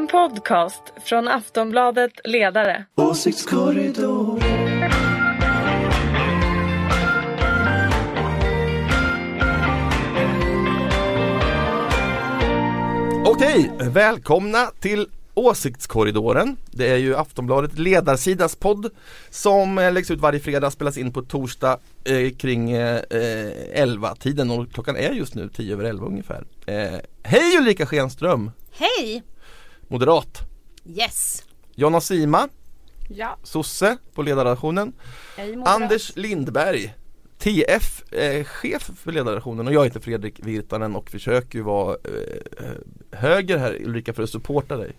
En podcast från Aftonbladet Ledare. Åsiktskorridor. Okej, välkomna till Åsiktskorridoren. Det är ju Aftonbladet Ledarsidas podd som eh, läggs ut varje fredag, spelas in på torsdag eh, kring eh, 11 tiden och klockan är just nu 10 över 11 ungefär. Eh, hej Ulrika Schenström, Hej! Moderat. Yes! Jonna Sima, Ja, sosse på ledarredaktionen. Anders Lindberg, TF, eh, chef för ledarredaktionen och jag heter Fredrik Virtanen och försöker ju vara eh, höger här Ulrika för att supporta dig.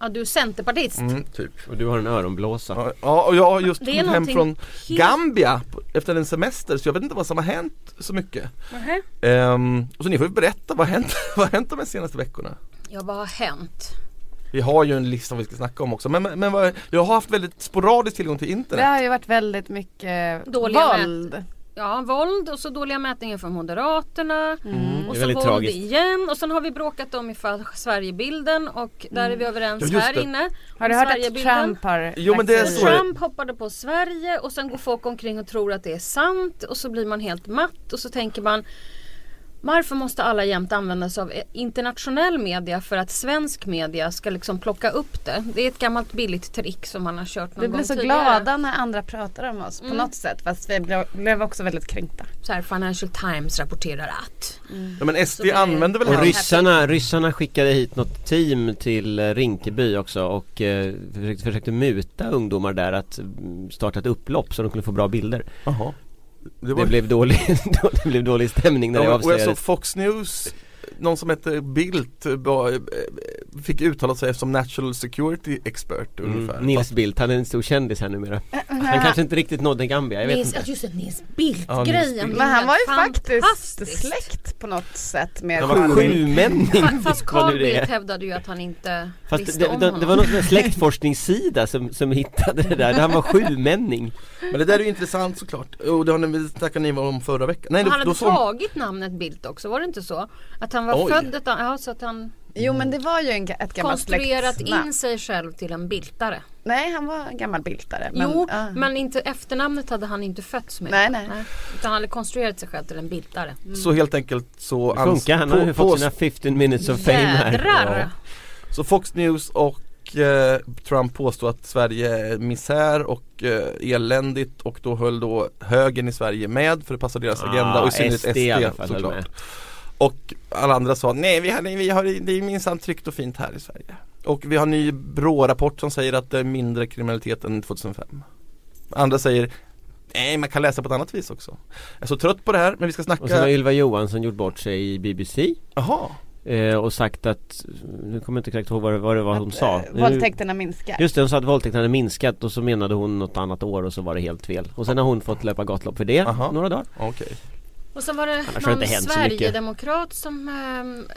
Ja, du är centerpartist. Mm, typ. Och du har en öronblåsa. Ja, och jag har just kommit hem från helt- Gambia efter en semester så jag vet inte vad som har hänt så mycket. Nähä. Ehm, och så ni får ju berätta, vad har hänt, vad har hänt de senaste veckorna? Ja, vad har hänt? Vi har ju en lista vi ska snacka om också men, men, jag har haft väldigt sporadisk tillgång till Det internet. har ju varit väldigt mycket Dåliga våld. Ja, våld och så dåliga mätningar från Moderaterna. Och Det är så våld tragiskt. igen. Och sen har vi bråkat om ifall Sverigebilden och där är vi överens Ja, här det. inne. Har du hört att Sverigebilden. Trump har Jo, men det är så det- Trump hoppade på Sverige och sen går folk omkring och tror att det är sant och så blir man helt matt och så tänker man varför måste alla jämt använda sig av internationell media för att svensk media ska liksom plocka upp det? Det är ett gammalt billigt trick som man har kört någon Vi gång blir så tidigare. glada när andra pratar om oss på Mm. något sätt fast vi blev, blev också väldigt kränkta. Så här, Financial Times rapporterar att. Ja, men SD Så använder väl Och ryssarna, ryssarna skickade hit något team till eh, Rinkeby också och eh, försökte, försökte muta ungdomar där att mm, starta ett upplopp så de kunde få bra bilder. Jaha. Det Det var, blev dålig, det blev dålig stämning när det ja, och jag såg avslöjades. Fox News någon som hette Bildt eh, eh, fick uttala sig som National Security Expert ungefär. Mm, Nils Bildt, han är en stor kändis här numera. Han kanske inte riktigt nådde Gambia, jag vet Nils, inte. ja, just det, Nils Ja, Bildt-grejen. Bildt. Men han var ju faktiskt släkt på något sätt med Han var sjumänning. Fa- Fast vad Carl nu det är. Bildt hävdade ju att han inte Fast visste det, om det, honom. det var någon släktforskningssida som, som hittade det där, han var sjumänning. Men det där är ju intressant såklart. Och det har ni, snackade ni om förra veckan. Nej, han då, hade då tagit namnet Bildt också, var det inte så? Att han var Oj. född ett, ja, så att han Jo men det var ju en, ett gammalt konstruerat släktnamn. in sig själv till en bildare. Nej han var en gammal bildare. Men, jo, ja. men inte efternamnet hade han inte fötts med. Nej, nej. Utan han hade konstruerat sig själv till en bildare. Så helt enkelt så Det funkar, han har ju fått sina 15 minutes of fame här. Ja. Så Fox News och eh, Trump påstår att Sverige är misär och eh, eländigt och då höll då högern i Sverige med för att passa deras Ah, agenda och i synnerhet SD SD, såklart. Och alla andra sa nej vi har, vi har, det är minsann tryggt och fint här i Sverige. Och vi har en ny BRÅ-rapport som säger att det är mindre kriminalitet än 2005. Andra säger Nej man kan läsa på ett annat vis också. Jag är så trött på det här men vi ska Och sen har snacka Ylva Johansson gjort bort sig i BBC Jaha, eh, och sagt att, nu kommer jag inte korrekt ihåg vad det, vad det var hon Att, sa eh, Våldtäkterna minskar. Just det, hon sa att våldtäkten hade minskat och så menade hon något annat år och så var det helt fel Och sen har hon fått löpa gatlopp för det Aha. några dagar okej. Och så var det det någon mycket. Sverigedemokrat som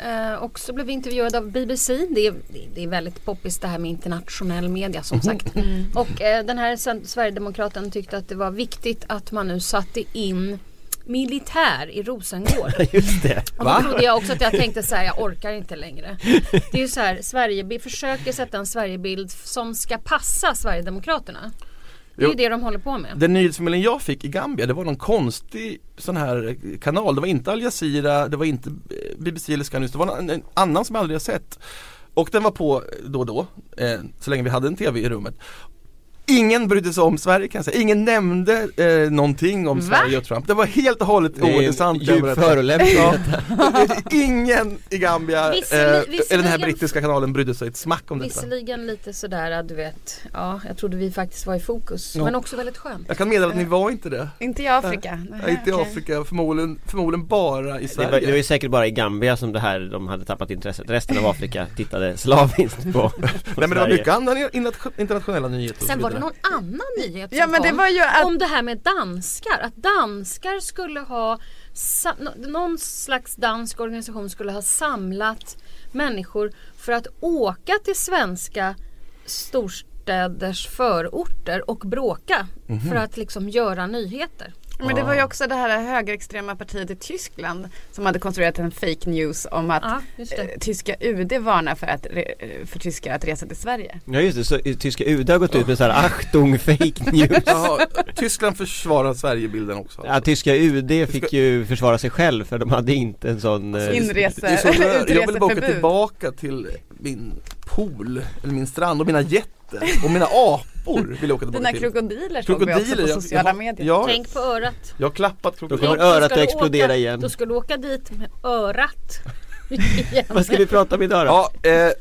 eh, eh, också blev intervjuad av BBC. Det är, det- det är väldigt poppis det här med internationell media som sagt. Och eh, den här sen- Sverigedemokraten tyckte att det var viktigt att man nu satte in militär i Rosengård. Just det Och Va? då trodde jag också att jag tänkte så här, jag orkar inte längre. Det är ju så här, Sverige, vi försöker sätta en Sverigebild som ska passa Sverigedemokraterna. Det är ju det de håller på med. Den nyhetsförmedling jag fick i Gambia det var någon konstig sån här kanal. Det var inte Al Jazeera, det var inte eh, BBC eller Sky News, det var en, en annan som jag aldrig har sett. Och den var på då och då, eh, så länge vi hade en TV i rummet. Ingen brydde sig om Sverige kan jag säga. Ingen nämnde eh, någonting om Va? Sverige och Trump. Det var helt och hållet Det är en ointressant. djup förolämpning Ja. Ingen i Gambia, eh, eller den här visserligen- brittiska kanalen brydde sig ett smack om detta. Visserligen lite sådär du vet, ja jag trodde vi faktiskt var i fokus. Ja. Men också väldigt skönt. Jag kan meddela att ni var inte det. Inte i Afrika. Nej, inte i. Afrika, förmodligen, förmodligen bara i det Sverige. var, det var ju säkert bara i Gambia som det här de hade tappat intresset Resten av Afrika tittade slaviskt på, på Nej men det var mycket andra internation- internationella nyheter Sen var det vidare. någon annan nyhet som Ja men det var ju att om det här med danskar. Att danskar skulle ha, någon slags dansk organisation skulle ha samlat människor för att åka till svenska storstäders förorter och bråka Mhm. för att liksom göra nyheter. Men det var ju också det här högerextrema partiet i Tyskland som hade konstruerat en fake news om att Ja, eh, tyska UD varnar för, att, re- för tyskar att resa till Sverige. Ja just det, så i tyska UD har gått ut med så här Achtung fake news. Jaha, Tyskland försvarar Sverigebilden också. Ja, tyska UD fick ju försvara sig själv för de hade inte en sån eh, Inrese, så jag vill bara åka tillbaka till min pool, eller min strand och mina getter och mina apor vill jag åka tillbaka Dina till. krokodiler såg vi också på jag- sociala jag, medier. Jag, Tänk på örat. jag har klappat Då krokodiler. kommer då örat ska att du explodera åka, igen. Då ska du åka dit med örat. Igen. Vad ska vi prata om idag då? Ja, eh,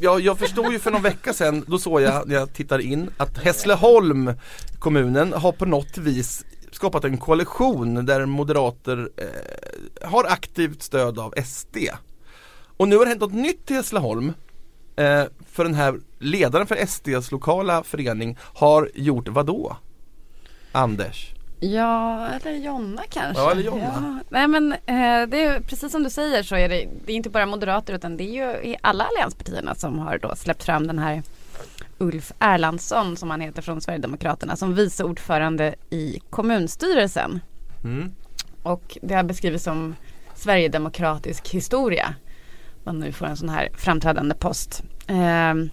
jag, jag förstod ju för någon vecka sedan, då såg jag när jag tittade in att Hässleholm kommunen har på något vis skapat en koalition där moderater eh, har aktivt stöd av SD. Och nu har det hänt något nytt i Hässleholm. Eh, för den här ledaren för SDs lokala förening har gjort vad då? Anders? Ja, eller Jonna kanske. Ja, eller Jonna. Ja. Nej men eh, det är precis som du säger så är det, det är inte bara moderater utan det är ju alla allianspartierna som har då släppt fram den här Ulf Erlandsson som han heter från Sverigedemokraterna som vice ordförande i kommunstyrelsen. Mm. Och det har beskrivits som Sverigedemokratisk historia. Man nu får en sån här framträdande post. Ehm,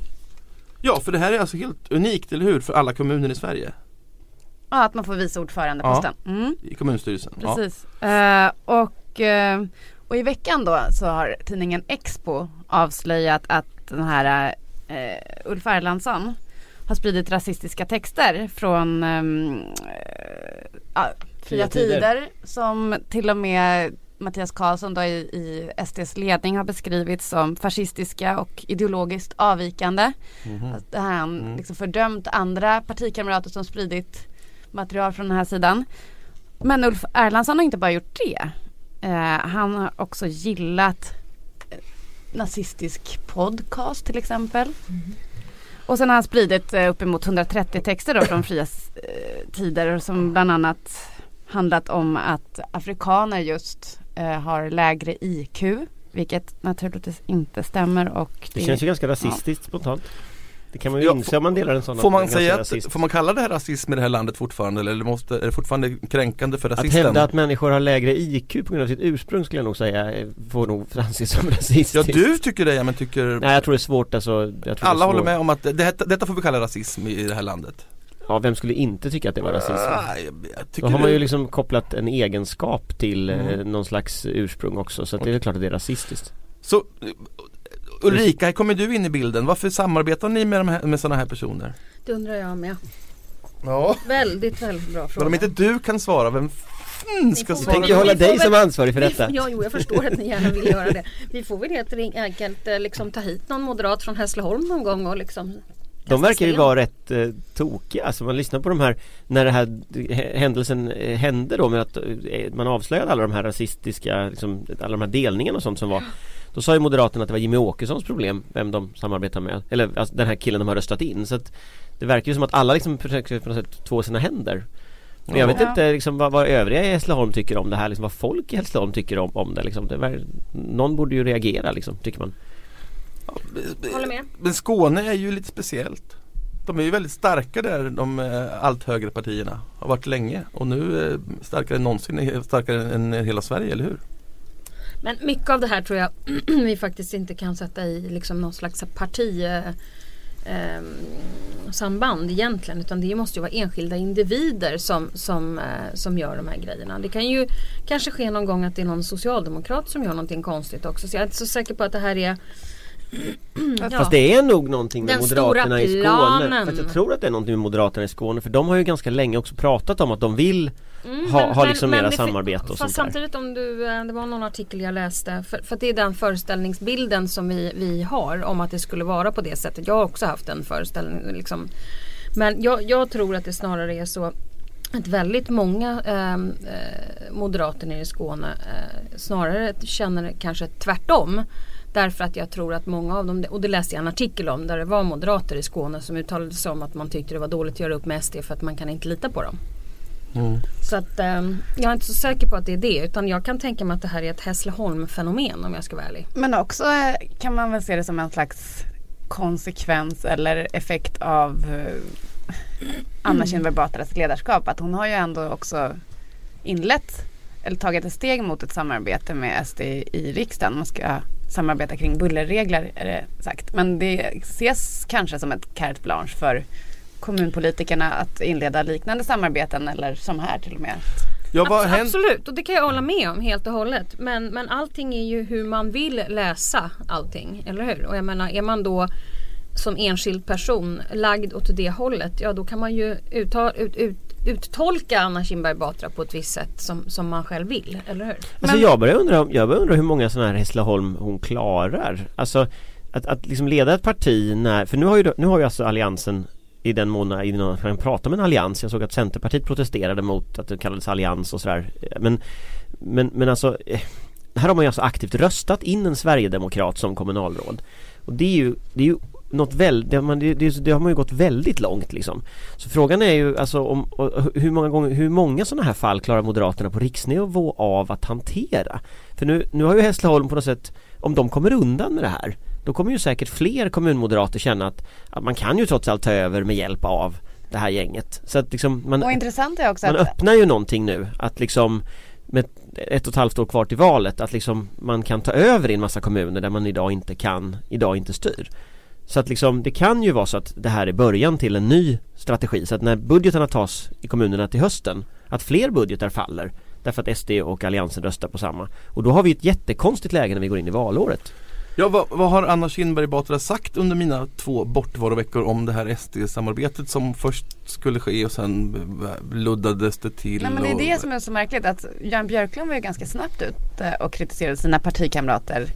Ja, för det här är alltså helt unikt, eller hur? För alla kommuner i Sverige ja, att man får vice ordförandeposten. Mm. i kommunstyrelsen. Ja. Precis. Eh, och, eh, och i veckan då så har tidningen Expo avslöjat att den här eh, Ulf Erlandsson har spridit rasistiska texter från ehm, eh, ja, Fria Tider. Tider som till och med Mattias Karlsson då i, i SDs ledning har beskrivit som fascistiska och ideologiskt avvikande. Mhm. Att det här har han Mm. liksom fördömt andra partikamrater som spridit material från den här sidan. Men Ulf Erlandsson har inte bara gjort det. Eh, han har också gillat eh, nazistisk podcast till exempel. Och sen har han spridit eh, uppemot 130 texter då från Fria eh, Tider som bland annat handlat om att afrikaner just eh, har lägre IQ. Vilket naturligtvis inte stämmer och Det känns ju ganska rasistiskt spontant Det kan man ju Ja, inse om man delar en sån Får man säga att, får man kalla det här rasism i det här landet fortfarande eller måste, är det fortfarande kränkande för Att rasisten? hävda att människor har lägre IQ på grund av sitt ursprung skulle jag nog säga eh, får nog anses som rasistiskt Ja du tycker det, ja, men tycker Nej jag tror det är svårt alltså jag tror det är alla håller med om att det, detta, detta får vi kalla rasism i det här landet? Ja vem skulle inte tycka att det var rasism? Ah, Då har man ju liksom kopplat en egenskap till eh, Mm. någon slags ursprung också så att det är klart att det är rasistiskt Så eh, Ulrika, här kommer du in i bilden. Varför samarbetar ni med, de här, med sådana här personer? Det undrar jag med. Ja, Väldigt, väldigt bra men fråga. om inte du kan svara, vem fan ska? Tänker jag Vi hålla dig väl- som ansvarig för detta? Ja, jo, jag förstår att ni gärna vill göra det. Vi får väl helt enkelt eh, liksom ta hit någon moderat från Hässleholm någon gång och liksom De verkar ju vara rätt eh, tokiga, alltså man lyssnar på de här När det här h- händelsen eh, hände då med att eh, man avslöjade alla de här rasistiska liksom, Alla de här delningarna och sånt som var. Då sa ju Moderaterna att det var Jimmy Åkessons problem Vem de samarbetar med. Eller alltså, den här killen de har röstat in. Så att Det verkar ju som att alla liksom försöker på något sätt två sina händer. Men jag vet inte liksom, vad, vad övriga i Hässleholm tycker om det här liksom, Vad folk i Hässleholm tycker om, om det liksom. det ver- Någon borde ju reagera liksom, tycker man Håller med. Men Skåne är ju lite speciellt. De är ju väldigt starka där, de eh, allt högre partierna. Har varit länge och nu eh, starkare än någonsin, starkare än hela Sverige, eller hur? Men mycket av det här tror jag vi faktiskt inte kan sätta i liksom någon slags parti eh, eh, samband egentligen utan det måste ju vara enskilda individer som, som, eh, som gör de här grejerna. Det kan ju kanske ske någon gång att det är någon socialdemokrat som gör någonting konstigt också så jag är inte så säker på att det här är Ja. Fast det är nog någonting med Den Moderaterna i Skåne. Fast jag tror att det är någonting med Moderaterna i Skåne för de har ju ganska länge också pratat om att de vill Mm, ha, ha liksom mera det fin- samarbete och Fast sånt där. samtidigt om du, eh, det var någon artikel jag läste, för, för att det är den föreställningsbilden som vi, vi har om att det skulle vara på det sättet. Jag har också haft en föreställning liksom. Men jag, jag tror att det snarare är så att väldigt många ehm, eh, moderater nere i Skåne eh, snarare känner kanske tvärtom. Därför att jag tror att många av dem, och det läste jag en artikel om där det var moderater i Skåne som uttalade sig om att man tyckte det var dåligt att göra upp med SD för att man kan inte lita på dem. Så att ehm, jag är inte så säker på att det är det utan jag kan tänka mig att det här är ett Hässleholm-fenomen om jag ska vara ärlig. Men också eh, kan man väl se det som en slags konsekvens eller effekt av eh, Anna Kinberg Batras ledarskap. Att hon har ju ändå också inlett eller tagit ett steg mot ett samarbete med SD i riksdagen. Man ska samarbeta kring bullerregler är det sagt. Men det ses kanske som ett carte blanche för kommunpolitikerna att inleda liknande samarbeten eller som här till och med. Ja? Absolut, och det kan jag hålla med om helt och hållet. Men, men allting är ju hur man vill läsa allting, eller hur? Och jag menar, är man då som enskild person lagd åt det hållet, ja då kan man ju utta, ut, ut, uttolka Anna Kinberg Batra på ett visst sätt som, som man själv vill, eller hur? Alltså jag börjar undra, jag börjar undra hur många sådana här Hässleholm hon klarar Alltså att, att liksom leda ett parti när, för nu har ju, nu har ju alltså alliansen i den mån i någon kan prata om en allians. Jag såg att Centerpartiet protesterade mot att det kallades allians och sådär. Men, men, men alltså eh, här har man ju alltså aktivt röstat in en Sverigedemokrat som kommunalråd. Och det är ju, det är ju något väl, det man, det, det, det har man ju gått väldigt långt liksom. Så frågan är ju alltså om, hur många gånger, hur många sådana här fall klarar Moderaterna på riksnivå av att hantera? För nu, nu har ju Hässleholm på något sätt, om de kommer undan med det här då kommer ju säkert fler kommunmoderater känna att, att man kan ju trots allt ta över med hjälp av det här gänget. Så att liksom man, Och intressant är också man att öppnar ju någonting nu att liksom med ett och ett halvt år kvar till valet att liksom man kan ta över i en massa kommuner där man idag inte kan, idag inte styr. Så att liksom det kan ju vara så att det här är början till en ny strategi så att när budgetarna tas i kommunerna till hösten att fler budgetar faller därför att SD och Alliansen röstar på samma. Och då har vi ett jättekonstigt läge när vi går in i valåret. Ja, vad, vad har Anna Kinberg Batra sagt under mina två bortvaroveckor om det här SD-samarbetet som först skulle ske och sen luddades det till? Nej men det är och... det som är så märkligt att Jan Björklund var ju ganska snabbt ute och kritiserade sina partikamrater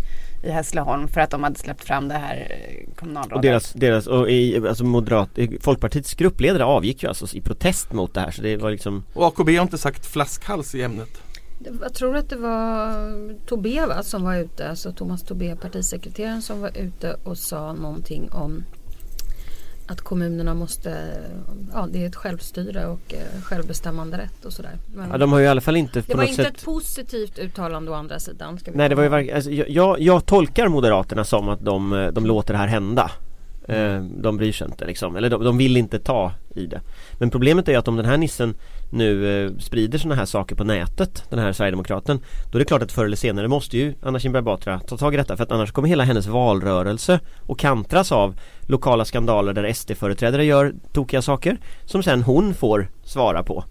i Hässleholm för att de hade släppt fram det här eh, kommunalrådet. Och deras, deras och i, alltså moderat, Folkpartiets gruppledare avgick ju alltså i protest mot det här så det var liksom Och AKB har inte sagt flaskhals i ämnet. Jag tror att det var Tobé va, som var ute, alltså Thomas Tobé, partisekreteraren som var ute och sa någonting om att kommunerna måste, ja det är ett självstyre och eh, självbestämmande rätt och sådär. Men Ja de har ju i alla fall inte det på var något inte sätt ett positivt uttalande å andra sidan. Nej det var ju verkligen, alltså, jag, jag, tolkar Moderaterna som att de, eh, de låter det här hända eh, De bryr sig inte liksom, eller de, de vill inte ta i det Men problemet är att om den här nissen nu eh, sprider sådana här saker på nätet Den här Sverigedemokraten Då är det klart att förr eller senare måste ju Anna Kinberg Batra ta tag i detta för att annars kommer hela hennes valrörelse och kantras av lokala skandaler där SD-företrädare gör tokiga saker som sen hon får svara på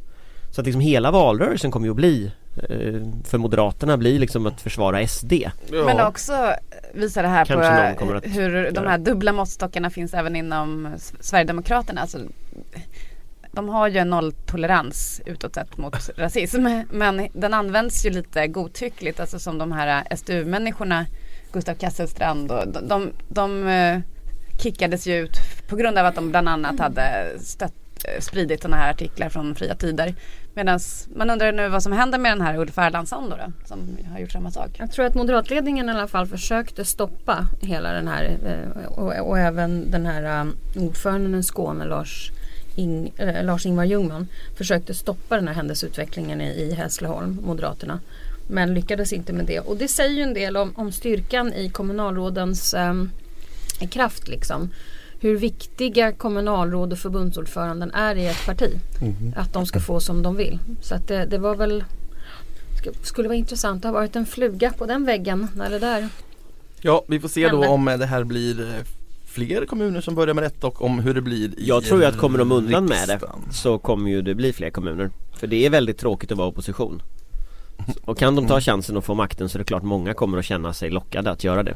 så att liksom hela valrörelsen kommer ju att bli eh, för Moderaterna blir liksom att försvara SD. Men också visar det här Kanske på att hur de här dubbla måttstockarna finns även inom Sverigedemokraterna. Alltså, de har ju en nolltolerans utåt sett mot rasism men den används ju lite godtyckligt alltså som de här SDU-människorna Gustav Kasselstrand och de, de, de eh, kickades ju ut på grund av att de bland annat hade stött, eh, spridit sådana här artiklar från Fria Tider. Medan man undrar nu vad som händer med den här Ulf Erlandsson då, då som har gjort samma sak. Jag tror att moderatledningen i alla fall försökte stoppa hela den här eh, och, och även den här ordföranden i Skåne Lars, Ing, eh, Lars Ingvar Ljungman försökte stoppa den här händelseutvecklingen i, i Hässleholm, Moderaterna. Men lyckades inte med det. Och det säger ju en del om, om styrkan i kommunalrådens um, kraft liksom. Hur viktiga kommunalråd och förbundsordföranden är i ett parti. Att de ska få som de vill. Så att det, det var väl Sk- skulle vara intressant att ha varit en fluga på den väggen när det där Ja, vi får se då om eh, det här blir fler kommuner som börjar med detta och om hur det blir i Jag tror ju att kommer de undan med det riksdagen. så kommer ju det bli fler kommuner. För det är väldigt tråkigt att vara opposition. Och kan de ta chansen att få makten så är det klart många kommer att känna sig lockade att göra det.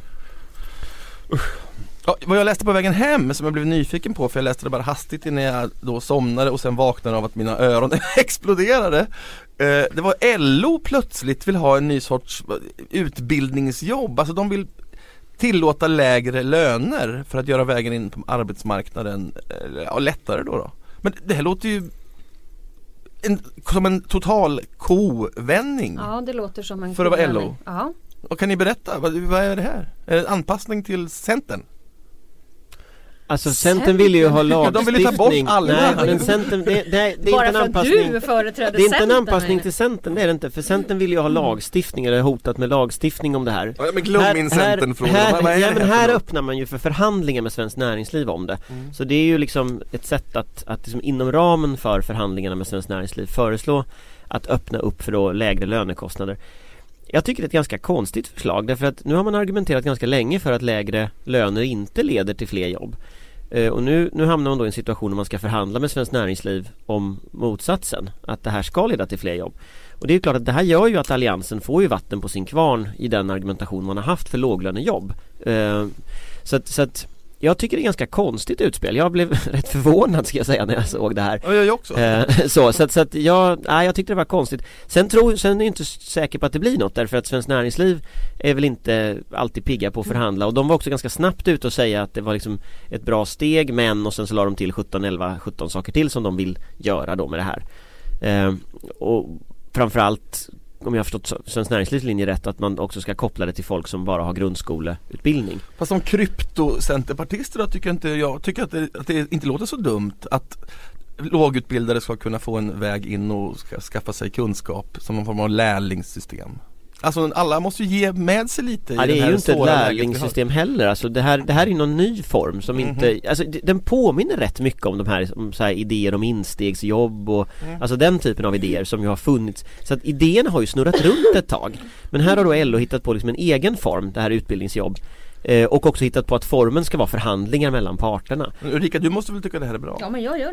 Ja, vad jag läste på vägen hem som jag blev nyfiken på för jag läste det bara hastigt innan jag då somnade och sen vaknade av att mina öron exploderade. Eh, det var LO plötsligt vill ha en ny sorts utbildningsjobb, alltså de vill tillåta lägre löner för att göra vägen in på arbetsmarknaden eh, ja, lättare då, då. Men det här låter ju en, som en total kovändning. Ja det låter som en För att vara kovändning. LO? Ja. Och kan ni berätta, vad, vad är det här? Är det anpassning till Centern? Alltså Centern ville ju ha Ja, de ville ta bort lagstiftning alla. Nej men Centern, det, det, det är inte Bara en för att anpassning du företräder Det är inte en anpassning till Centern, det är det inte. För Centern vill ju ha lagstiftning eller hotat med lagstiftning om det här Ja, men glöm min Centern-fråga. här, Vad- vad är ja, men här här öppnar man ju för förhandlingar med Svenskt Näringsliv om det Mm. Så det är ju liksom ett sätt att, att liksom inom ramen för förhandlingarna med Svenskt Näringsliv föreslå att öppna upp för då lägre lönekostnader jag tycker det är ett ganska konstigt förslag därför att nu har man argumenterat ganska länge för att lägre löner inte leder till fler jobb. Eh, och nu, nu hamnar man då i en situation där man ska förhandla med Svenskt Näringsliv om motsatsen. Att det här ska leda till fler jobb. Och det är klart att det här gör ju att Alliansen får ju vatten på sin kvarn i den argumentation man har haft för låglönejobb. Eh, så att, så att jag tycker det är ganska konstigt utspel. Jag blev rätt förvånad ska jag säga när jag såg det här. Ja, jag också. Eh, så så att, så att jag, nej, jag tyckte det var konstigt. Sen, tror, sen är jag inte säker på att det blir något därför att Svenskt Näringsliv är väl inte alltid pigga på att förhandla och de var också ganska snabbt ute och säga att det var liksom ett bra steg men och sen så la de till 17, 11, 17 saker till som de vill göra då med det här. Eh, och framförallt om jag har förstått Svenskt Näringslivs linje rätt att man också ska koppla det till folk som bara har grundskoleutbildning. Fast som kryptocenterpartister då tycker inte jag tycker att det, att det inte låter så dumt att lågutbildade ska kunna få en väg in och ska skaffa sig kunskap som någon form av lärlingssystem. Alltså alla måste ju ge med sig lite Ja, i det det är ju inte ett lärlingssystem heller alltså det här, det här är någon ny form som Mhm. inte, alltså det- den påminner rätt mycket om de här, om så här idéer om instegsjobb och Mm. Alltså den typen av idéer som ju har funnits Så att idéerna har ju snurrat runt ett tag Men här har då LO hittat på liksom en egen form, det här utbildningsjobb eh, Och också hittat på att formen ska vara förhandlingar mellan parterna Ulrika du måste väl tycka det här är bra? Ja men jag gör.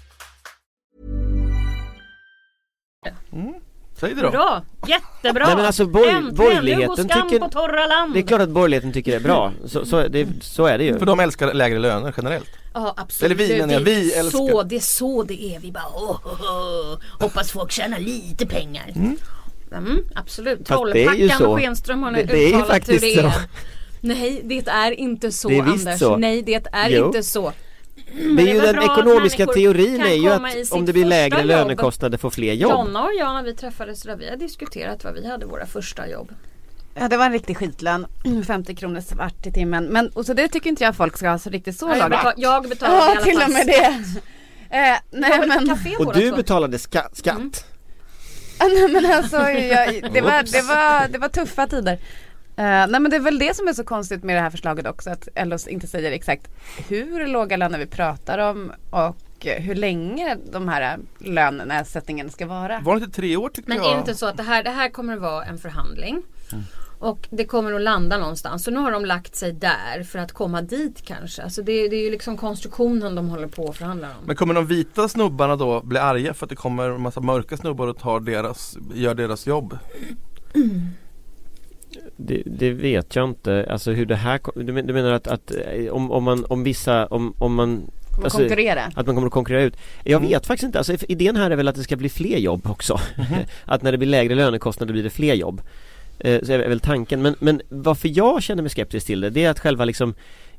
Säg det då. Bra, jättebra! Nej, men alltså, Äntligen, borgerligheten tycker- på torra land! Det är klart att borgerligheten tycker det är bra, så, så, det, så är det ju För de älskar lägre löner generellt. Ja absolut. Eller vi menar jag, vi Så, älskar- det är så det är. Vi bara åh, åh, åh. hoppas folk tjänar lite pengar. Mm, absolut. Trollhackan så. och Schenström har nu Det- det är uttalat hur det är. så. Nej det är inte så Det är Anders. så. Nej det är Jo. inte så. Det är ju den ekonomiska teorin är ju i att om det blir lägre jobb. lönekostnader får fler jobb Jonna och jag när vi träffades där vi har diskuterat vad vi hade våra första jobb. Ja det var en riktig skitlön, 50 kronor svart i timmen. Men och så det tycker inte jag folk ska ha så riktigt så Jag, lågt. betal, jag betalade i Ja alla till fall och med det. Eh, nej men, Och du två. betalade ska skatt nej, men alltså jag, det, var, det, var, det var tuffa tider. Eh, nej men det är väl det som är så konstigt med det här förslaget också att LO inte säger exakt hur låga löner vi pratar om och hur länge de här lönesättningen ska vara. Var det inte tre år tyckte Men jag? är det inte så att det här, det här kommer att vara en förhandling? Och det kommer att landa någonstans. Så nu har de lagt sig där för att komma dit kanske. Alltså det, det är ju liksom konstruktionen de håller på att förhandla om. Men kommer de vita snubbarna då bli arga för att det kommer en massa mörka snubbar och tar deras, gör deras jobb? Det, det vet jag inte, alltså hur det här Du, men, du menar att, att eh, om, om man, om vissa, om, om man Kommer alltså, konkurrera. Att man kommer att konkurrera ut Jag Mm. vet faktiskt inte, alltså idén här är väl att det ska bli fler jobb också Mhm. Att när det blir lägre lönekostnader blir det fler jobb eh, Så är väl tanken, men, men varför jag känner mig skeptisk till det, det är att själva liksom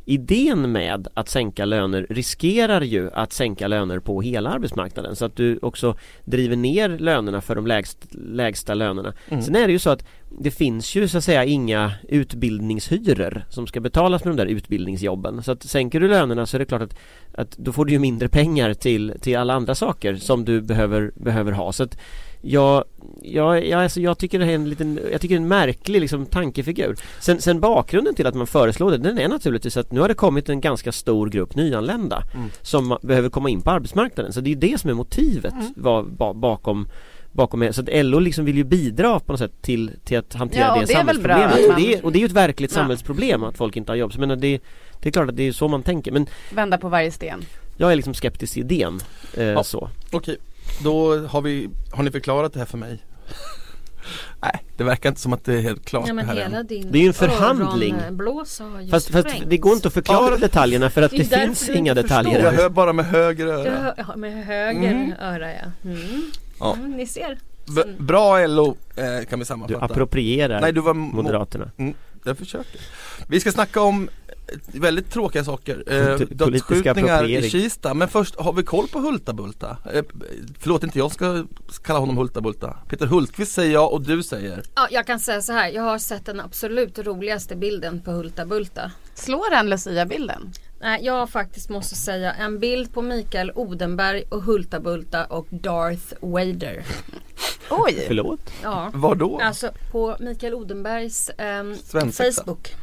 Idén med att sänka löner riskerar ju att sänka löner på hela arbetsmarknaden så att du också driver ner lönerna för de lägst, lägsta lönerna. Mm. Sen är det ju så att det finns ju så att säga inga utbildningshyror som ska betalas med de där utbildningsjobben. Så att sänker du lönerna så är det klart att, att då får du ju mindre pengar till, till alla andra saker som du behöver, behöver ha. Så att jag, jag, jag, alltså jag tycker det är en liten, jag tycker det är en märklig liksom, tankefigur. Sen, sen bakgrunden till att man föreslår det, den är naturligtvis att nu har det kommit en ganska stor grupp nyanlända Mm. som behöver komma in på arbetsmarknaden. Så det är det som är motivet var, ba, bakom Bakom. Så att LO liksom vill ju bidra på något sätt till, till att hantera Ja, det det är samhällsproblemet. Och, det, och det är ju ett verkligt Ja. samhällsproblem att folk inte har jobb. Så jag menar, det, det är klart att det är så man tänker. Men Vända på varje sten. jag är liksom skeptisk till idén. Eh, Ja. så. Okej, då har vi, har ni förklarat det här för mig? Nej, det verkar inte som att det är helt klart Ja men det här hela din Det är ju en förhandling. har ju Fast, fast det går inte att förklara Ja. detaljerna för att Det det, finns du inga detaljer. Jag hör bara med höger Du öra. hör, ja, med höger Mm. öra ja. Mm. Ja. Mm, ni ser. B- bra LO eh, kan vi Du sammanfatta. approprierar Nej, du var mo- Moderaterna. Mm, jag försöker. Vi ska snacka om eh, väldigt tråkiga saker. Eh, dödsskjutningar i. Kista. Men först, har vi koll på Hultabulta? Eh, förlåt, inte jag ska kalla honom Hultabulta. Peter Hultqvist säger jag och du säger Ja, jag kan säga så här. Jag har sett den absolut roligaste bilden på Hulta Bulta. Slår den Lucia-bilden? Nej, jag faktiskt måste säga en bild på Mikael Odenberg och Hulta Bulta och Darth Vader. Oj! Förlåt? Ja. Var då? Alltså på Mikael Odenbergs Svensexa. Facebook.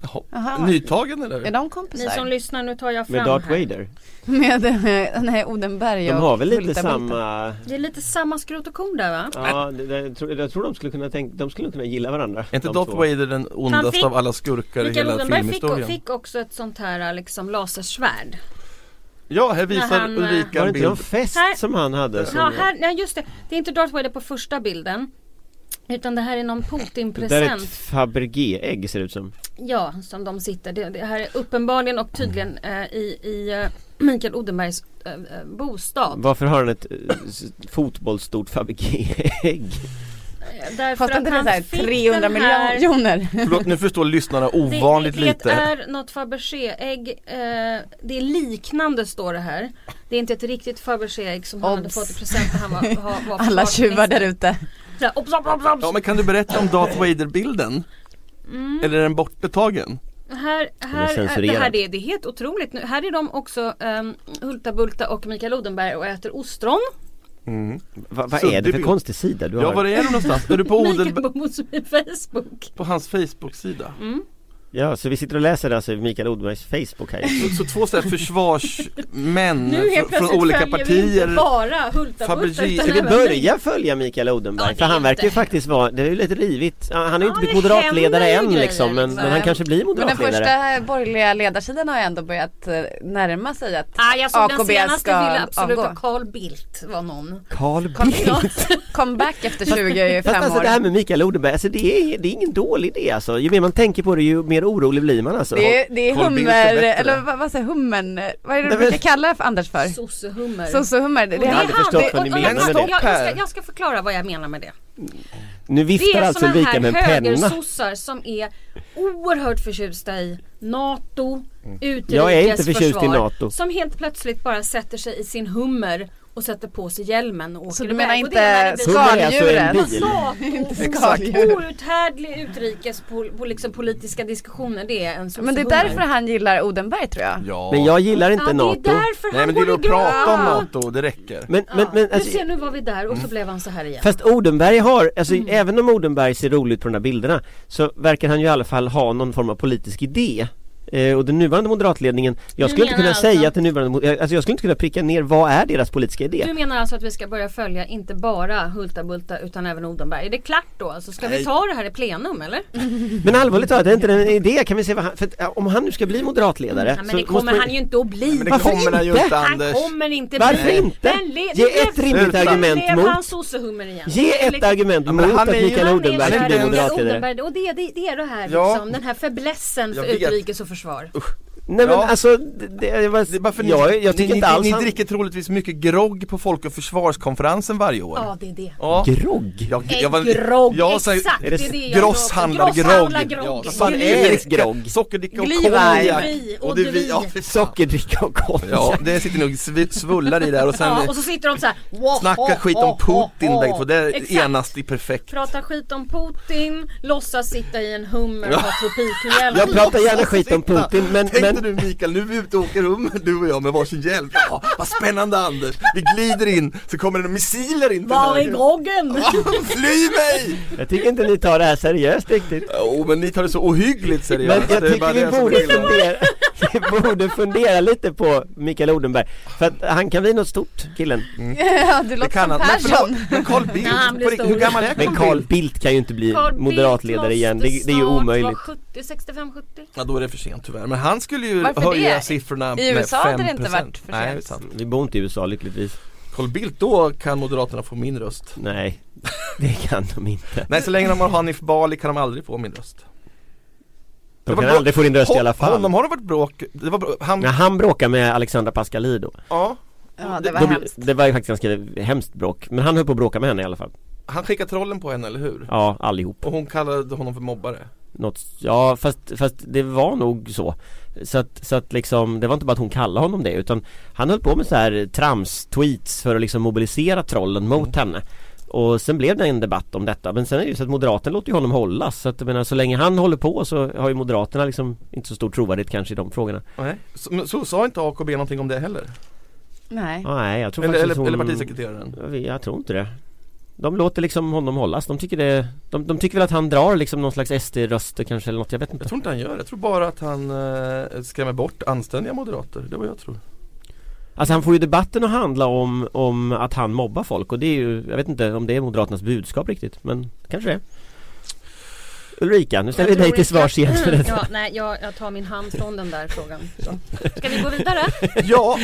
Jaha. Aha. Nytagen eller? Är de Ni kompisar? som lyssnar, nu tar jag fram Med Darth här. Vader? Med eh, nej, Odenberg De och har väl lite samma Det är lite samma skrot och korn där va? Ja, det, det, jag, tror, jag tror de skulle kunna tänka, de skulle kunna gilla varandra Är inte de Darth två. Vader den ondaste fick- av alla skurkar i Mikael hela Odenberg fick, filmhistorien? fick också ett sånt här liksom lasersvärd. Ja, här visar han, eh, Ulrika Var det en inte någon bild. fest Här- som han hade? Som, Ja, här, nej just det. Det är inte Darth Vader på första bilden. Utan det här är någon det där är Putin-present. ett Fabergé-ägg ser det ut som Ja, som de sitter. Det, det här är uppenbarligen och tydligen eh, i, i eh, Mikael Odenbergs eh, eh, bostad. Varför har han ett eh, fotbollsstort Fabergé-ägg? Eh, Därför Fast att inte det är han här fick 300 den här- miljoner. Förlåt, nu förstår lyssnarna ovanligt det, det, lite. Det är något Fabergé-ägg. Eh, det är liknande står det här. Det är inte ett riktigt Fabergé-ägg som han hade Obs. fått i present när han var, var, var Alla tjuvar där ute. Så här, Obs, obs, obs, obs. Ja men kan du berätta om Darth Vader-bilden? Mm. Eller är den borttagen? Här, är här, det här det, är- det är helt otroligt. Nu, här är de också um, Hulta Bulta och Mikael Odenberg och äter ostron. Mm. Va, vad är det för konstig sida du Ja har? var är du någonstans? Är du på Odenberg? på på Facebook. På hans Facebook-sida? Mm. Ja, så vi sitter och läser alltså Mikael Odenbergs Facebook här Så, så två sådana här försvarsmän Nu helt från, plötsligt från olika följer vi partier inte bara Hulta Bulta Fabergé. utan Ska vi börja följa Mikael Odenberg? Ja, för han verkar ju faktiskt vara, det är ju lite rivigt Han har ju Ja, inte blivit moderatledare än liksom grejer, men, liksom. men han kanske blir Men den moderatledare första borgerliga ledarsidan har ju ändå börjat eh, närma sig att Ah, jag såg den AKB senaste ska ville absolut avgå. att Carl Bildt var någon. Carl Bildt comeback efter 25 Fast alltså år. det här med Mikael Odenberg, alltså det är, det är ingen dålig idé alltså Ju mer man tänker på det ju mer orolig blir man alltså Det är, det är Carl är hummer, eller vad, vad säger hummen? Vad är det Nej, du brukar kalla det Anders för? Sossehummer. Sossehummer. Det, det är det, hade han. förstått Det- vad ni och- och- menar jag, med jag, det. jag, jag, ska, jag ska förklara vad jag menar med det. Nu Det viftar är alltså Ulrika här med en penna högersossar som är oerhört förtjusta i NATO, utrikesförsvar. Jag är inte förtjust i NATO. Som helt plötsligt bara sätter sig i sin hummer och sätter på sig hjälmen och åker så du menar Och det är när inte alltså skaldjuren? NATO, skaldjur. outhärdlig utrikes pol, pol, liksom politiska diskussioner det är en Men det är därför han gillar Odenberg tror jag. Ja Men jag gillar inte Ja, det är NATO därför Nej han men det är att prata om. NATO, det räcker Men, Ja, men, men du alltså, ser nu var vi där och så blev han så här igen. Fast Odenberg har, alltså Mm. även om Odenberg ser rolig ut på de här bilderna Så verkar han ju i alla fall ha någon form av politisk idé eh, Och den nuvarande moderatledningen Jag skulle inte kunna alltså- säga att den nuvarande, mo- alltså jag skulle inte kunna pricka ner vad är deras politiska idé Du menar alltså att vi ska börja följa inte bara Hulta Bulta utan även Odenberg? Är det klart då? Alltså ska vi Nej. ta det här i plenum eller? Men allvarligt talat, är inte det en idé? Kan vi se vad han, för att, om han nu ska bli moderatledare Ja, men det kommer man- han ju inte att bli. Men det Varför kommer inte? inte Han kommer inte Varför bli. inte? Den le- Ge ett rimligt argument mot han sossehummer igen. Ge ett argument mot han att Mikael Odenberg ska bli moderatledare och det, är det här liksom, den här fäblessen för utrikes och försvar försvar. Usch, Nej men Ja. alltså, det, det, var, Det är bara för ni, jag, jag tycker ni, inte alls ni han... dricker troligtvis mycket grogg på Folk och Försvarskonferensen varje år Ja det är det. Ja. Grogg? Jag, Äggrogg, jag säger- exakt! är det det är det jag Grosshandlargrogg Grosshandlargrogg. Ja, fan är Eriks grogg? Sockerdricka och konjak och och det är vi. ja. Sockerdricka och konjak Ja, det sitter nog sv- svullar i där och sen Ja, och så sitter de så här. wow, snacka wow, skit om Putin bägge två, det är Exakt. enast i perfekt Prata skit om Putin, låtsas sitta i en hummer och ha tropikhjälm. Jag pratar gärna skit om Putin men, Tänkte men du Mikael, nu är vi ute och åker rum du och jag med varsin hjälm Ja, vad spännande Anders! Vi glider in, så kommer det missiler in Var är groggen? Fly mig! jag tycker inte ni tar det här seriöst riktigt. Jo men ni tar det så ohyggligt Men seriöst jag Det är tycker vi borde fundera, borde fundera lite på Mikael Odenberg För att han kan bli något stort killen Ja, du låter kan som Persson. men Carl Bildt, stor. hur gammal är Men Carl Bildt? Kan ju inte bli Carl moderatledare igen, det, det är ju omöjligt vara 70, 65, 70. Ja då är det för sent tyvärr, men han skulle ju Varför höja det? siffrorna I med USA 5% hade det inte varit för Nej, sent. det är sant. Vi bor inte i USA lyckligtvis Carl Bildt, då kan Moderaterna få min röst. Nej, det kan de inte. Nej, så länge de har Hanif Bali kan de aldrig få min röst. De kan aldrig få din röst i alla fall. Honom har det varit bråk, det var bra, han, När han bråkar med Alexandra Pascalidou. Ja, Ja det var då, hemskt. Det var ju faktiskt ganska hemskt bråk. Men han höll på att bråka med henne i alla fall. Han skickade trollen på henne, eller hur? Ja, allihop. Och hon kallade honom för mobbare. Något, Ja, fast, fast det var nog så. Så att, så att liksom, det var inte bara att hon kallade honom det utan Han höll på med så här trams-tweets för att liksom mobilisera trollen mot henne Och sen blev det en debatt om detta. Men sen är det ju så att Moderaterna låter ju honom hållas Så att jag menar, så länge han håller på så har ju Moderaterna liksom inte så stor trovärdighet kanske i de frågorna. Nej. Så, så sa inte AKB någonting om det heller? Nej. Nej, jag tror Eller, faktiskt eller, hon... eller partisekreteraren? Jag tror inte det. De låter liksom honom hållas, de tycker det De, de tycker väl att han drar liksom någon slags SD-röster kanske eller något, jag vet inte. Jag tror inte han gör det, jag tror bara att han eh, skrämmer bort anständiga moderater, det är vad jag tror Alltså han får ju debatten att handla om, om att han mobbar folk och det är ju Jag vet inte om det är Moderaternas budskap riktigt men kanske det är. Ulrika, nu ställer vi dig till svars igen för detta ja, Nej, jag, jag tar min hand från den där frågan. Så. Ska vi gå vidare? Ja,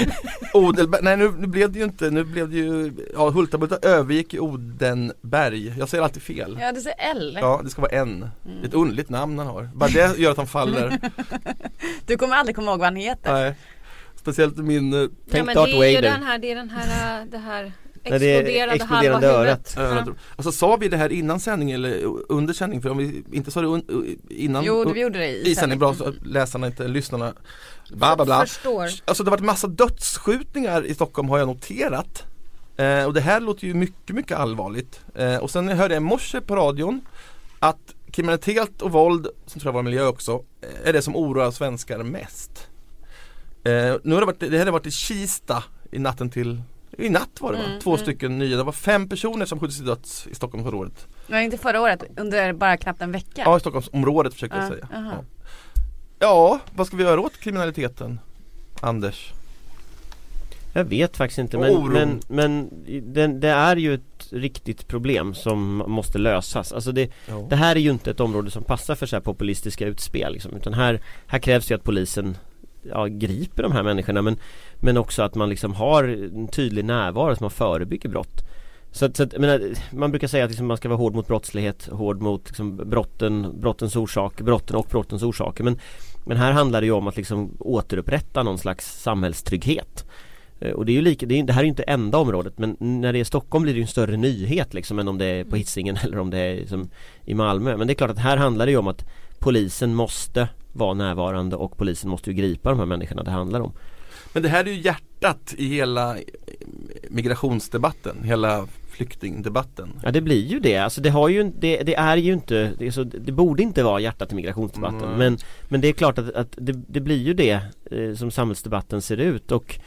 Odelberg, nej nu, nu blev det ju inte, nu blev det ju, ja Hultabulta övergick Odenberg, jag säger alltid fel Ja du säger L. Ja, det ska vara en. Mm. Ett underligt namn han har. Bara det gör att han faller. Du kommer aldrig komma ihåg vad han heter. Nej. Speciellt min eh, Ja, Tänk men Darth det är ju Vader den här, det är den här, äh, det här Nej, det är exploderade, exploderande halva örat. huvudet. örat. Alltså sa vi det här innan sändning eller under sändning? För om vi inte sa det un, innan Jo du gjorde det i i sändning, bra så att läsarna inte, lyssnarna bla bla bla. Förstår. Alltså det har varit massa dödsskjutningar i Stockholm har jag noterat. Eh, och det här låter ju mycket, mycket allvarligt. Eh, och sen hörde jag i morse på radion att kriminalitet och våld, som tror jag var miljö också, eh, är det som oroar svenskar mest. Eh, nu har det varit, det har varit i Kista i natten till i natt var det va? Mm, Två mm. stycken nya, det var fem personer som skjutits till döds i Stockholmsområdet. Nej inte förra året, under bara knappt en vecka. Ja, i Stockholmsområdet försökte jag Ja, säga. Ja. ja, vad ska vi göra åt kriminaliteten? Anders? Jag vet faktiskt inte men, oron. men, men det, det är ju ett riktigt problem som måste lösas Alltså det, Ja. det här är ju inte ett område som passar för så här populistiska utspel liksom, Utan här, här krävs ju att polisen ja, griper de här människorna men, men också att man liksom har en tydlig närvaro som man förebygger brott. Så att, så att, jag menar, man brukar säga att liksom man ska vara hård mot brottslighet, hård mot liksom brotten, brottens orsak, brotten och brottens orsaker. Men, men här handlar det ju om att liksom återupprätta någon slags samhällstrygghet och det är ju lika, det, är, det här är ju inte enda området men när det är Stockholm blir det ju en större nyhet liksom än om det är på Hisingen eller om det är som i Malmö. Men det är klart att här handlar det ju om att polisen måste vara närvarande och polisen måste ju gripa de här människorna det handlar om. Men det här är ju hjärtat i hela eh, migrationsdebatten, hela flyktingdebatten. Ja det blir ju det, alltså det har ju det, det är ju inte, det, så, det borde inte vara hjärtat i migrationsdebatten. Mm. men, men det är klart att, att det, det blir ju det eh, som samhällsdebatten ser ut. Och eh,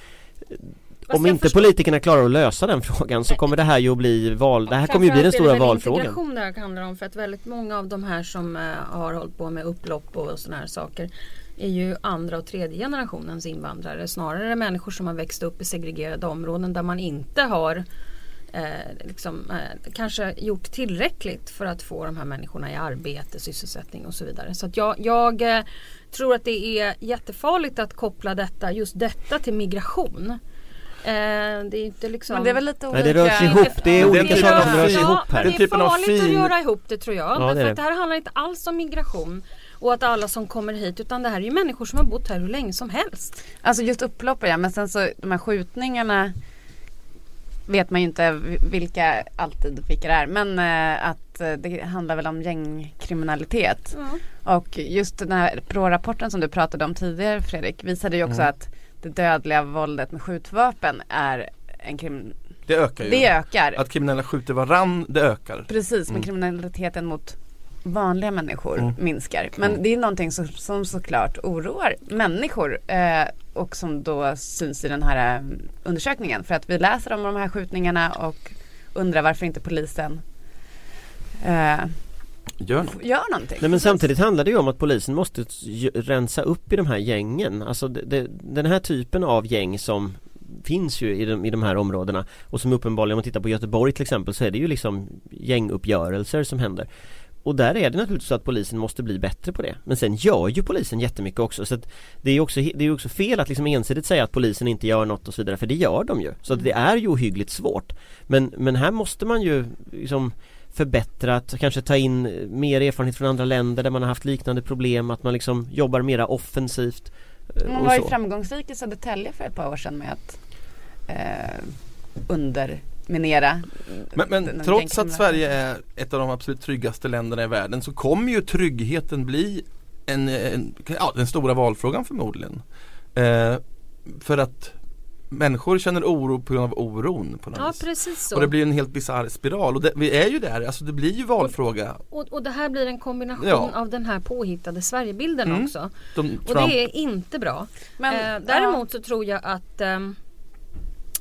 om inte politikerna klarar att lösa den frågan så kommer det här ju att bli val, det här kommer ju bli den stora är det väl valfrågan integration det här handlar om för att väldigt många av de här som eh, har hållit på med upplopp och sådana här saker är ju andra och tredje generationens invandrare. Snarare människor som har växt upp i segregerade områden där man inte har eh, liksom, eh, kanske gjort tillräckligt för att få de här människorna i arbete, sysselsättning och så vidare. Så att jag, jag eh, tror att det är jättefarligt att koppla detta, just detta till migration. Eh, det är inte liksom Men det är väl lite olika. Nej det rör sig ihop, det är olika saker som typen av rör sig fin- ihop här Det är typen av farligt att fin- göra ihop det tror jag. Ja, det är för det. att det här handlar inte alls om migration och att alla som kommer hit utan det här är ju människor som har bott här hur länge som helst. Alltså just upploppen ja, men sen så de här skjutningarna vet man ju inte vilka alltid vilka det är. Men eh, att eh, det handlar väl om gängkriminalitet. Och just den här BRÅ-rapporten som du pratade om tidigare Fredrik visade ju också Mm. att det dödliga våldet med skjutvapen är en krim... Det ökar ju. Det ökar. Att kriminella skjuter varann, det ökar. Precis, men Mm. kriminaliteten mot vanliga människor Mm. minskar. Men Mm. det är någonting som, som såklart oroar människor eh, och som då syns i den här eh, undersökningen. För att vi läser om de här skjutningarna och undrar varför inte polisen eh, Gör f- gör någonting. Nej men samtidigt handlar det ju om att polisen måste rensa upp i de här gängen Alltså det, det, den här typen av gäng som finns ju i de, i de här områdena och som uppenbarligen om man tittar på Göteborg till exempel så är det ju liksom gänguppgörelser som händer och där är det naturligtvis så att polisen måste bli bättre på det. Men sen gör ju polisen jättemycket också så att det är också, det är också fel att liksom ensidigt säga att polisen inte gör något och så vidare för det gör de ju. Så att det är ju ohyggligt svårt. Men, men här måste man ju liksom förbättra, att kanske ta in mer erfarenhet från andra länder där man har haft liknande problem, att man liksom jobbar mera offensivt. eh, Man var ju framgångsrik i Södertälje för ett par år sedan med att eh, underminera Men, men den trots att Sverige är ett av de absolut tryggaste länderna i världen så kommer ju tryggheten bli en, en, ja, den stora valfrågan förmodligen. Eh, för att människor känner oro på grund av oron på något Ja vis. precis så. Och det blir en helt bisarr spiral och det, vi är ju där, alltså det blir ju valfråga. och, och det här blir en kombination Ja. av den här påhittade Sverigebilden Mm. också. De, Och Trump, det är inte bra. Men, eh, däremot så tror jag att ehm,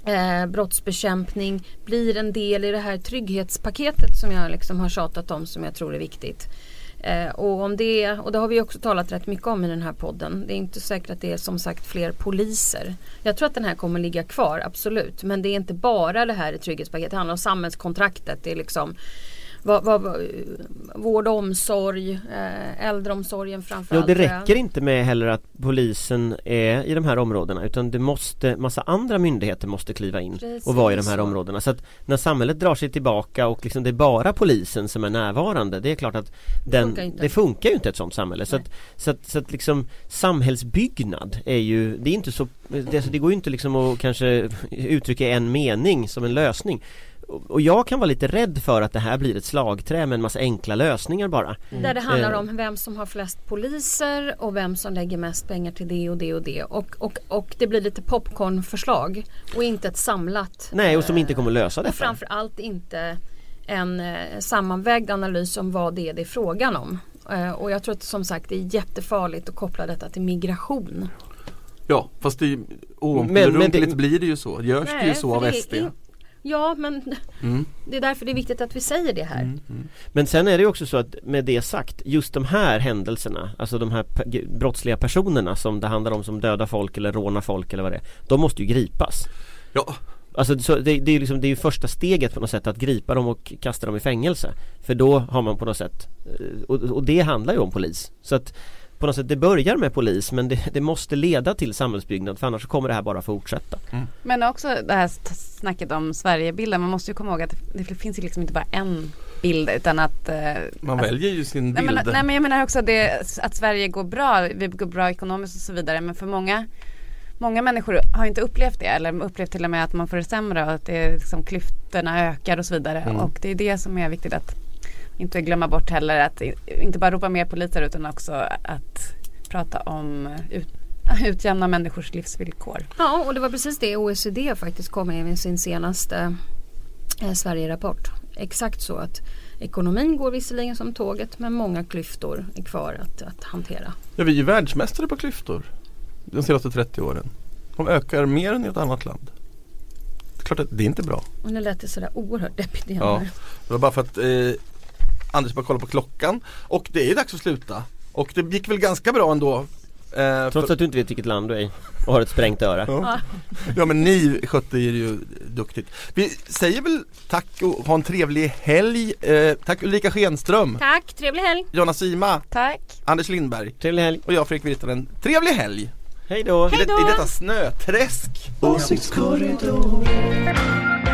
eh, brottsbekämpning blir en del i det här trygghetspaketet som jag liksom har tjatat om som jag tror är viktigt. Eh, och om det, och det har vi också talat rätt mycket om i den här podden. Det är inte säkert att det är som sagt fler poliser. Jag tror att den här kommer ligga kvar, absolut. Men det är inte bara det här i trygghetspaketet. Det handlar om samhällskontraktet. Det är liksom vad, vad, vård och omsorg, eh, äldreomsorgen Ja, framförallt. det räcker inte med heller att polisen är i de här områdena utan det måste, massa andra myndigheter måste kliva in och vara i de här Precis områdena. Så att när samhället drar sig tillbaka och liksom det är bara polisen som är närvarande, det är klart att den, funkar inte. det funkar ju inte ett sådant samhälle. Så att, så att, så att liksom samhällsbyggnad är ju, det är inte så, det, alltså det går ju inte liksom att kanske uttrycka en mening som en lösning. Och och jag kan vara lite rädd för att det här blir ett slagträ med en massa enkla lösningar bara. Där det handlar Eh. om vem som har flest poliser och vem som lägger mest pengar till det och det och det. Och, och, och det blir lite popcornförslag och inte ett samlat. Nej, och som eh, inte kommer lösa Och detta. framförallt inte en eh, sammanvägd analys om vad det är det är frågan om. Och jag tror att som sagt det är jättefarligt att koppla detta till migration. ja fast det är ju Men- oomkullrunkeligt men det- blir det ju så, görs det ju så av det är SD. Ja men Mm. det är därför det är viktigt att vi säger det här. Mm, mm. Men sen är det ju också så att med det sagt, just de här händelserna, alltså de här brottsliga personerna som det handlar om som dödar folk eller rånar folk eller vad det är, de måste ju gripas. Ja, Alltså så det, det är ju liksom, det är ju första steget på något sätt att gripa dem och kasta dem i fängelse. För då har man på något sätt, eh, och, och det handlar ju om polis. Så att på något sätt, det börjar med polis men det, det måste leda till samhällsbyggnad för annars kommer det här bara fortsätta. Men också det här snacket om Sverigebilden. Man måste ju komma ihåg att det, finns ju liksom inte bara en bild utan att eh, man att, väljer ju sin Nej bild. men, nej men jag menar också det, att Sverige går bra, vi går bra ekonomiskt och så vidare men för många Många människor har inte upplevt det eller upplevt till och med att man får det sämre och att det är liksom, klyftorna ökar och så vidare Mm. och det är det som är viktigt att inte glömma bort heller att inte bara ropa mer poliser utan också att prata om ut, utjämna människors livsvillkor. Ja, och det var precis det OECD faktiskt kom med i sin senaste eh, Sverige-rapport. Exakt så att ekonomin går visserligen som tåget men många klyftor är kvar att, att hantera. Ja, vi är ju världsmästare på klyftor de senaste 30 åren. De ökar mer än i ett annat land. Det är klart att det är inte bra. Och nu lät det sådär oerhört deppigt igen. Ja. Det var bara för att eh, Anders bara kolla på klockan och det är dags att sluta. Och det gick väl ganska bra ändå. Eh, Trots för, att du inte vet vilket land du är i och har ett sprängt öra. ja. ja men ni skötte er ju duktigt. Vi säger väl tack och ha en trevlig helg. Eh, tack Ulrika Schenström, Tack, trevlig helg! Jonna Sima, Tack! Anders Lindberg Trevlig helg! och jag Fredrik Virtanen. Trevlig helg! Hej då! I, det, I detta snöträsk. Åsiktskorridoren